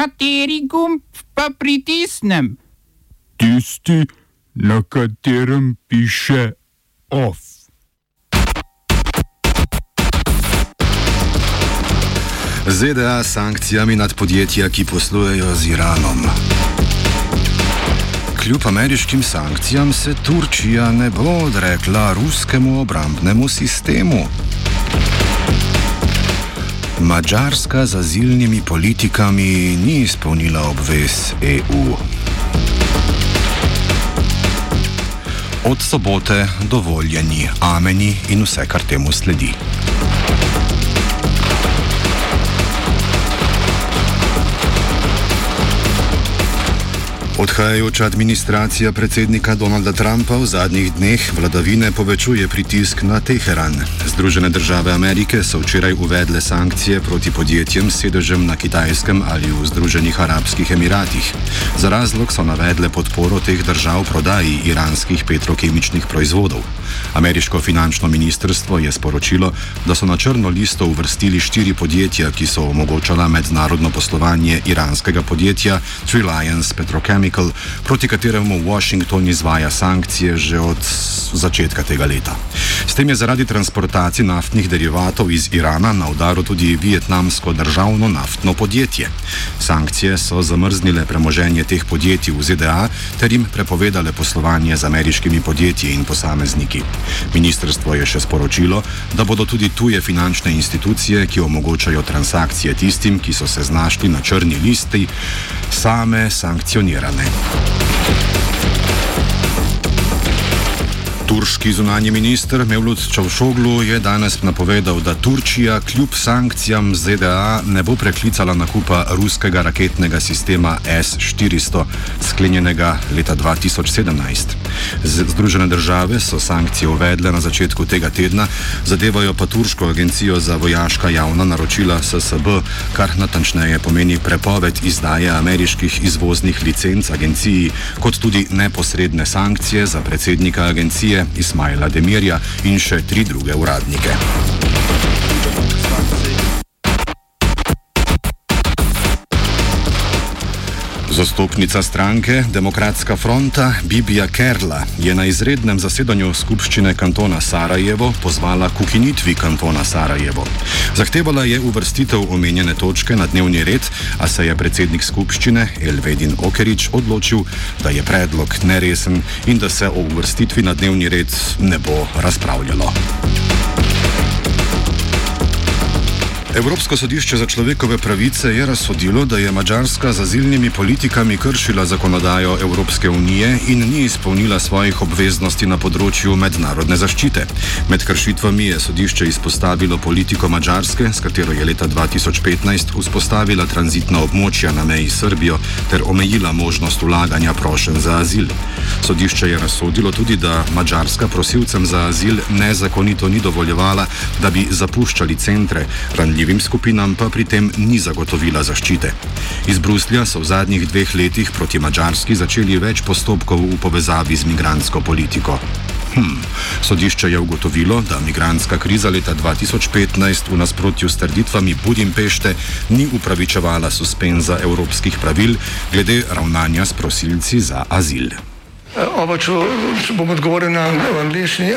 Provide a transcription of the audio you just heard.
Kateri gumb pa pritisnem? Tisti, na katerem piše OF. ZDA s sankcijami nad podjetja, ki poslujejo z Iranom. Kljub ameriškim sankcijam se Turčija ne bo odrekla ruskemu obrambnemu sistemu. Mačarska z azilnimi politikami ni izpolnila obvez EU. Od sobote dovoljeni ameni in vse, kar temu sledi. Odhajajoča administracija predsednika Donalda Trumpa v zadnjih dneh vladavine povečuje pritisk na Teheran. Združene države Amerike so včeraj uvedle sankcije proti podjetjem s sedežem na Kitajskem ali v Združenih arabskih emiratih. Za razlog so navedle podporo teh držav prodaji iranskih petrokemičnih proizvodov. Ameriško finančno ministrstvo je sporočilo, da so na črno listo uvrstili štiri podjetja, ki so omogočala mednarodno poslovanje iranskega podjetja Triliance Petrochemical. Chemical, proti kateremu Washington izvaja sankcije že od začetka tega leta. S tem je zaradi transportacij naftnih derivatov iz Irana na udaru tudi vietnamsko državno naftno podjetje. Sankcije so zamrznile premoženje teh podjetij v ZDA ter jim prepovedale poslovanje z ameriškimi podjetji in posamezniki. Ministrstvo je še sporočilo, da bodo tudi tuje finančne institucije, ki omogočajo transakcije tistim, ki so se znašli na črni listi, same sankcionirane. ね Turški zunanji minister Mevlut Čavšoglu je danes napovedal, da Turčija kljub sankcijam ZDA ne bo preklicala nakupa ruskega raketnega sistema S-400, sklenjenega leta 2017. Združene države so sankcije uvedle na začetku tega tedna, zadevajo pa Turško agencijo za vojaška javna naročila SSB, kar natančneje pomeni prepoved izdaje ameriških izvoznih licenc agenciji, kot tudi neposredne sankcije za predsednika agencije Ismaila Demirja in še tri druge uradnike. Zastopnica stranke Demokratska fronta Bibija Kerla je na izrednem zasedanju skupščine kantona Sarajevo pozvala k ukinitvi kantona Sarajevo. Zahtevala je uvrstitev omenjene točke na dnevni red, a se je predsednik skupščine Elvedin Okerič odločil, da je predlog neresen in da se o uvrstitvi na dnevni red ne bo razpravljalo. Evropsko sodišče za človekove pravice je razsodilo, da je Mačarska z azilnimi politikami kršila zakonodajo Evropske unije in ni izpolnila svojih obveznosti na področju mednarodne zaščite. Med kršitvami je sodišče izpostavilo politiko Mačarske, s katero je leta 2015 vzpostavila tranzitna območja na meji s Srbijo ter omejila možnost vlaganja prošen za azil. Sodišče je razsodilo tudi, da Mačarska prosilcem za azil nezakonito ni dovoljevala, da bi zapuščali centre ranljivim skupinam pa pri tem ni zagotovila zaščite. Iz Bruslja so v zadnjih dveh letih proti Mačarski začeli več postopkov v povezavi z migransko politiko. Hm. Sodišče je ugotovilo, da migranska kriza leta 2015 v nasprotju s trditvami Budimpešte ni upravičevala suspenza evropskih pravil glede ravnanja s prosilci za azil. Oba, če bom odgovoril na angliški.